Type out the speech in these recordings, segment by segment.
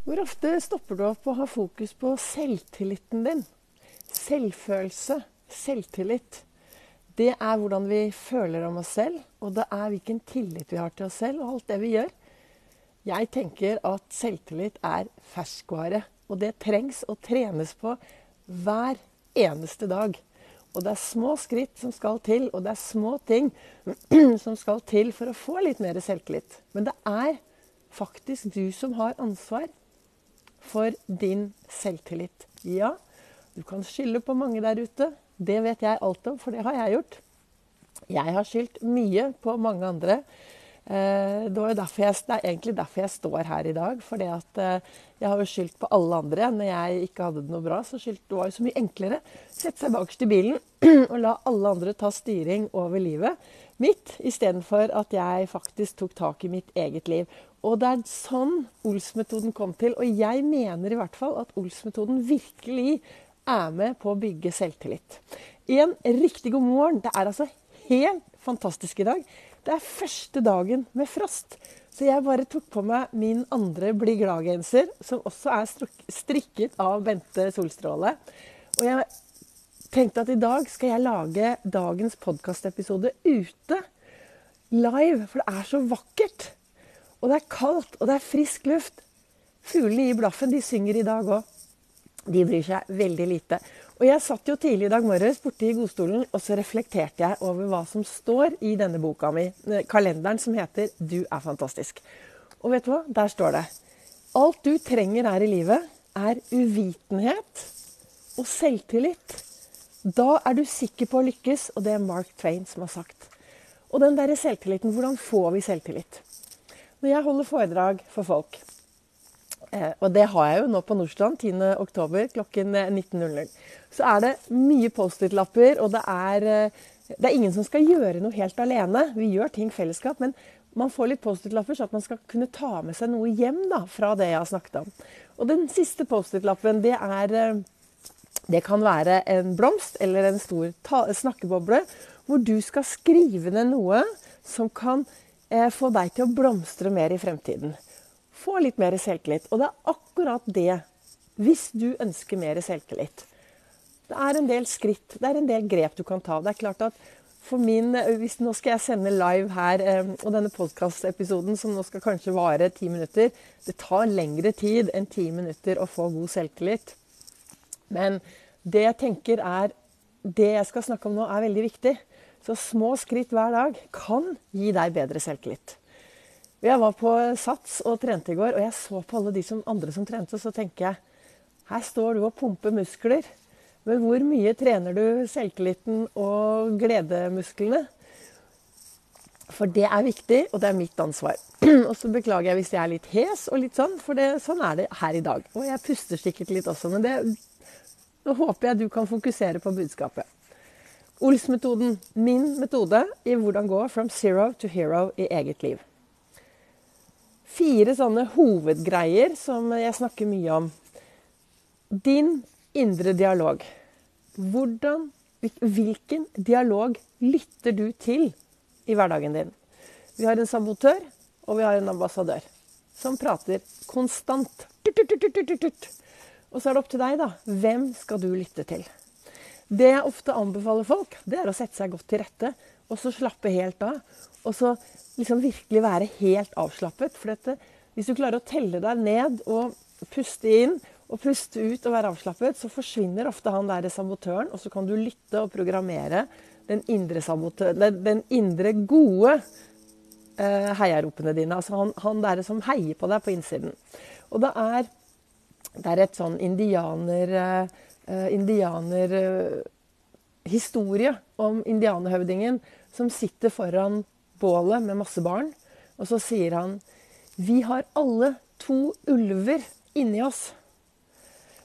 Hvor ofte stopper du opp og har fokus på selvtilliten din? Selvfølelse, selvtillit. Det er hvordan vi føler om oss selv, og det er hvilken tillit vi har til oss selv og alt det vi gjør. Jeg tenker at selvtillit er ferskvare, og det trengs å trenes på hver eneste dag. Og det er små skritt som skal til, og det er små ting som skal til for å få litt mer selvtillit. Men det er faktisk du som har ansvar for din selvtillit. Ja, du kan skylde på mange der ute. Det vet jeg alt om, for det har jeg gjort. Jeg har skyldt mye på mange andre. Eh, det, jeg, det, er egentlig derfor jeg står her i dag. For eh, jeg har jo skyldt på alle andre. Når jeg ikke hadde det noe bra, så skyldt, det var jo så mye enklere sette seg bakerst i bilen og la alle andre ta styring over livet mitt, istedenfor at jeg faktisk tok tak i mitt eget liv. Og det er sånn Ols-metoden kom til. Og jeg mener i hvert fall at Ols-metoden virkelig er med på å bygge selvtillit. En riktig god morgen. Det er altså helt fantastisk i dag. Det er første dagen med frost. Så jeg bare tok på meg min andre Bli glad-genser, som også er strikket av Bente Solstråle. Og jeg tenkte at i dag skal jeg lage dagens podkastepisode ute. Live. For det er så vakkert. Og det er kaldt, og det er frisk luft. Fuglene i blaffen de synger i dag òg. De bryr seg veldig lite. Og jeg satt jo tidlig i dag morges borte i godstolen, og så reflekterte jeg over hva som står i denne boka mi, eh, kalenderen som heter 'Du er fantastisk'. Og vet du hva? Der står det Alt du trenger her i livet, er uvitenhet og selvtillit. Da er du sikker på å lykkes, og det er Mark Twain som har sagt. Og den derre selvtilliten, hvordan får vi selvtillit? Når jeg holder foredrag for folk, Eh, og det har jeg jo nå på Nordstrand 10.10 klokken 19.00. Eh, så er det mye Post-It-lapper, og det er, eh, det er, ingen som skal gjøre noe helt alene. Vi gjør ting fellesskap, men man får litt Post-It-lapper så at man skal kunne ta med seg noe hjem da, fra det jeg har snakket om. Og den siste Post-It-lappen, det er Det kan være en blomst eller en stor snakkeboble hvor du skal skrive ned noe som kan få deg til å blomstre mer i fremtiden. Få litt mer selvtillit. Og det er akkurat det hvis du ønsker mer selvtillit. Det er en del skritt, det er en del grep du kan ta. Det er klart at for min, hvis Nå skal jeg sende live her, eh, og denne podkastepisoden som nå skal kanskje vare ti minutter Det tar lengre tid enn ti minutter å få god selvtillit. Men det jeg tenker er Det jeg skal snakke om nå, er veldig viktig. Så små skritt hver dag kan gi deg bedre selvtillit. Jeg var på Sats og trente i går, og jeg så på alle de som, andre som trente, så tenker jeg her står du og pumper muskler. Men hvor mye trener du selvtilliten og gledemusklene? For det er viktig, og det er mitt ansvar. Og så beklager jeg hvis jeg er litt hes og litt sånn, for det, sånn er det her i dag. Og jeg puster sikkert litt også, men det, nå håper jeg du kan fokusere på budskapet. Ols-metoden, min metode i hvordan gå from zero to hero i eget liv fire sånne hovedgreier som jeg snakker mye om. Din indre dialog. Hvordan, hvilken dialog lytter du til i hverdagen din? Vi har en sabotør, og vi har en ambassadør som prater konstant. Og så er det opp til deg, da. Hvem skal du lytte til? Det jeg ofte anbefaler folk, det er å sette seg godt til rette og så slappe helt av. Og så liksom virkelig være helt avslappet. For dette, hvis du klarer å telle deg ned og puste inn og puste ut og være avslappet, så forsvinner ofte han der sabotøren, og så kan du lytte og programmere den indre, den indre gode eh, heiaropene dine. Altså han, han der som heier på deg på innsiden. Og det er, det er et sånn indianer... Eh, eh, historie om indianerhøvdingen som sitter foran bålet med masse barn. Og så sier han Vi har alle to ulver inni oss.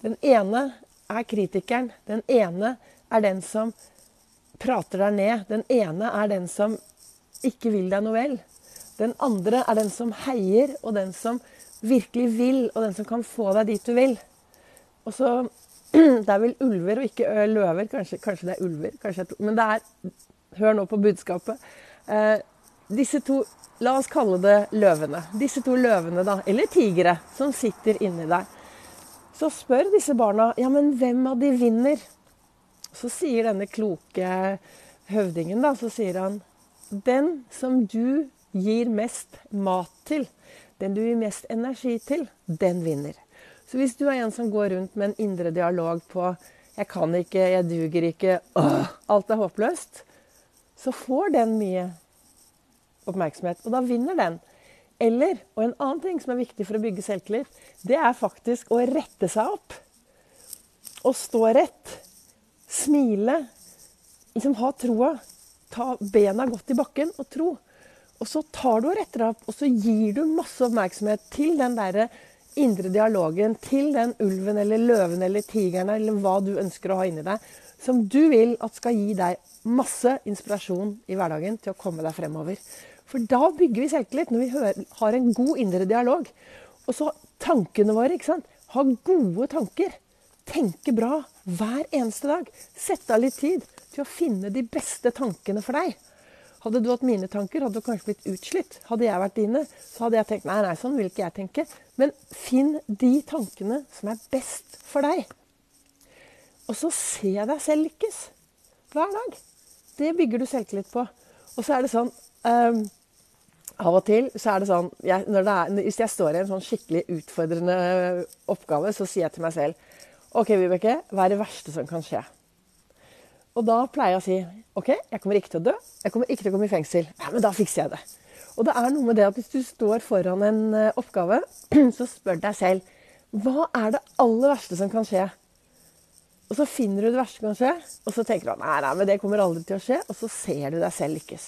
Den ene er kritikeren. Den ene er den som prater deg ned. Den ene er den som ikke vil deg noe vel. Den andre er den som heier, og den som virkelig vil, og den som kan få deg dit du vil. Og så Det er vel ulver og ikke løver. Kanskje, kanskje det er ulver. Kanskje, men det er Hør nå på budskapet. Eh, disse to La oss kalle det løvene. Disse to løvene, da, eller tigre, som sitter inni deg. Så spør disse barna ja, men hvem av de vinner. Så sier denne kloke høvdingen, da, så sier han den som du gir mest mat til, den du gir mest energi til, den vinner. Så hvis du er en som går rundt med en indre dialog på 'jeg kan ikke, jeg duger ikke', åh, alt er håpløst, så får den mye oppmerksomhet. Og da vinner den. Eller, og en annen ting som er viktig for å bygge selvtillit, det er faktisk å rette seg opp. Å stå rett. Smile. Liksom ha troa. Ta bena godt i bakken og tro. Og så tar du og retter deg opp, og så gir du masse oppmerksomhet til den derre indre dialogen til den ulven eller løven eller tigeren eller hva du ønsker å ha inni deg, som du vil at skal gi deg masse inspirasjon i hverdagen til å komme deg fremover. For da bygger vi selvtillit, når vi har en god indre dialog. Og så tankene våre. ikke sant? Ha gode tanker. Tenke bra hver eneste dag. Sette av litt tid til å finne de beste tankene for deg. Hadde du hatt mine tanker, hadde du kanskje blitt utslitt. Hadde jeg vært dine, så hadde jeg tenkt nei, nei, sånn vil ikke jeg tenke. Men finn de tankene som er best for deg. Og så se deg selv lykkes. Hver dag. Det bygger du selvtillit på. Og så er det sånn um, Av og til så er det sånn jeg, det er, Hvis jeg står i en sånn skikkelig utfordrende oppgave, så sier jeg til meg selv OK, Vibeke, hva er det verste som kan skje? Og da pleier jeg å si OK, jeg kommer ikke til å dø. Jeg kommer ikke til å komme i fengsel. Ja, men da fikser jeg det. Og det er noe med det at hvis du står foran en eh, oppgave, så spør deg selv hva er det aller verste som kan skje? Og så finner du det verste som kan skje, og så tenker du nei, nei, men det kommer aldri til å skje. Og så ser du deg selv lykkes.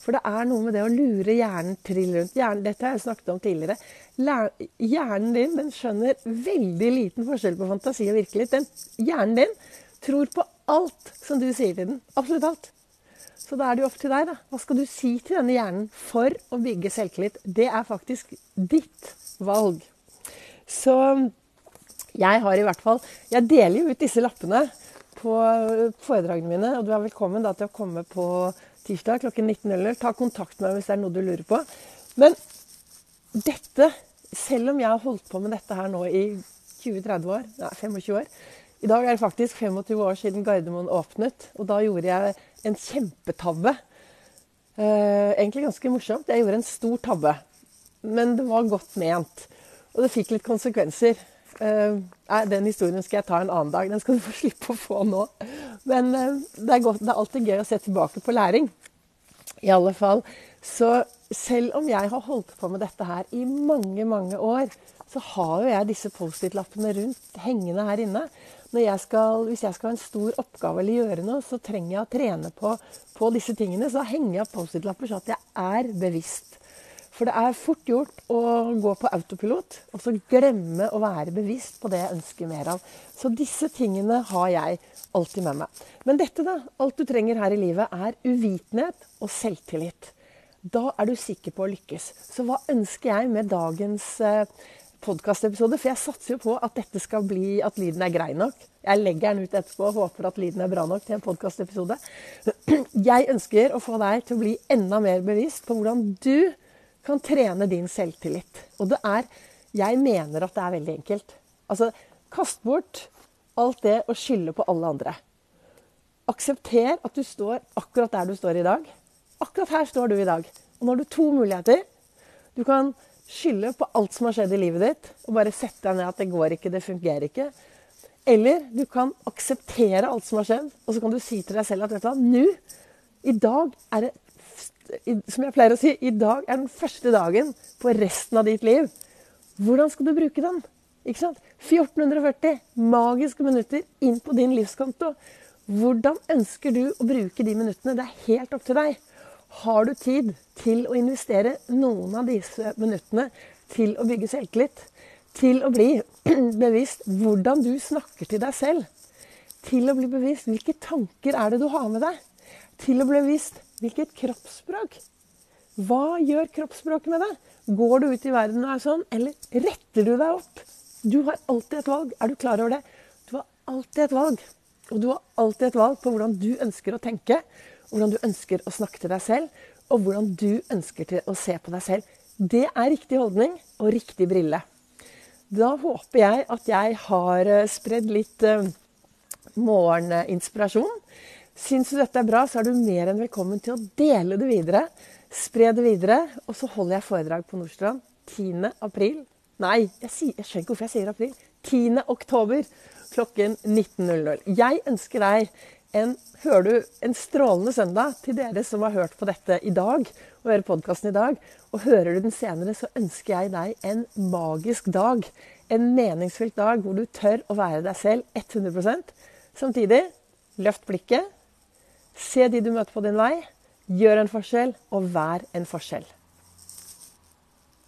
For det er noe med det å lure hjernen trill rundt. Hjernen, dette har jeg snakket om tidligere. Hjernen din den skjønner veldig liten forskjell på fantasi og virkelighet. Den, hjernen din tror på alt som du sier til den. Absolutt alt. Så da er det jo opp til deg. da. Hva skal du si til denne hjernen for å bygge selvtillit? Det er faktisk ditt valg. Så jeg har i hvert fall Jeg deler jo ut disse lappene på foredragene mine. Og du er velkommen da til å komme på tirsdag klokken 19.00. Ta kontakt med meg hvis det er noe du lurer på. Men dette, selv om jeg har holdt på med dette her nå i 20-30 år, nei 25 år, i dag er det faktisk 25 år siden Gardermoen åpnet. Og da gjorde jeg en kjempetabbe. Eh, egentlig ganske morsomt. Jeg gjorde en stor tabbe. Men det var godt ment. Og det fikk litt konsekvenser. Eh, den historien skal jeg ta en annen dag. Den skal du få slippe å få nå. Men eh, det, er godt, det er alltid gøy å se tilbake på læring. I alle fall. Så selv om jeg har holdt på med dette her i mange, mange år, så har jo jeg disse Post-It-lappene rundt hengende her inne jeg skal, hvis jeg skal ha en stor oppgave eller gjøre noe, så trenger jeg å trene på, på disse tingene. Så henger jeg Post-It-lapper så at jeg er bevisst. For det er fort gjort å gå på autopilot og så glemme å være bevisst på det jeg ønsker mer av. Så disse tingene har jeg alltid med meg. Men dette, da, alt du trenger her i livet, er uvitenhet og selvtillit. Da er du sikker på å lykkes. Så hva ønsker jeg med dagens eh, podkastepisode, for jeg satser jo på at dette skal bli at lyden er grei nok. Jeg legger den ut etterpå og håper at lyden er bra nok til en podkastepisode. Jeg ønsker å få deg til å bli enda mer bevisst på hvordan du kan trene din selvtillit. Og det er Jeg mener at det er veldig enkelt. Altså, kast bort alt det å skylde på alle andre. Aksepter at du står akkurat der du står i dag. Akkurat her står du i dag. Og nå har du to muligheter. Du kan skylde på alt som har skjedd i livet ditt, og bare sette deg ned at det går ikke, det fungerer ikke. Eller du kan akseptere alt som har skjedd, og så kan du si til deg selv at vet du hva, nå, i dag er det Som jeg pleier å si, i dag er den første dagen på resten av ditt liv. Hvordan skal du bruke den? Ikke sant? 1440 magiske minutter inn på din livskonto. Hvordan ønsker du å bruke de minuttene? Det er helt opp til deg. Har du tid til å investere noen av disse minuttene til å bygge selvtillit? Til å bli bevisst hvordan du snakker til deg selv? Til å bli bevisst hvilke tanker er det du har med deg? Til å bli bevisst hvilket kroppsspråk? Hva gjør kroppsspråket med deg? Går du ut i verden og er sånn, eller retter du deg opp? Du har alltid et valg. Er du klar over det? Du har alltid et valg. Og du har alltid et valg på hvordan du ønsker å tenke hvordan du ønsker å snakke til deg selv, og hvordan du ønsker å se på deg selv. Det er riktig holdning og riktig brille. Da håper jeg at jeg har eh, spredd litt uh, morgeninspirasjon. Syns du dette er bra, så er du mer enn velkommen til å dele det videre. Spre det videre. Og så holder jeg foredrag på Nordstrand 10. april. Nei, jeg, sier, jeg skjønner ikke hvorfor jeg sier april. 10. oktober klokken 19.00. Jeg ønsker deg en, hører du, en strålende søndag til dere som har hørt på dette i dag, og hører podkasten i dag. Og hører du den senere, så ønsker jeg deg en magisk dag. En meningsfylt dag hvor du tør å være deg selv 100% Samtidig, løft blikket. Se de du møter på din vei. Gjør en forskjell, og vær en forskjell.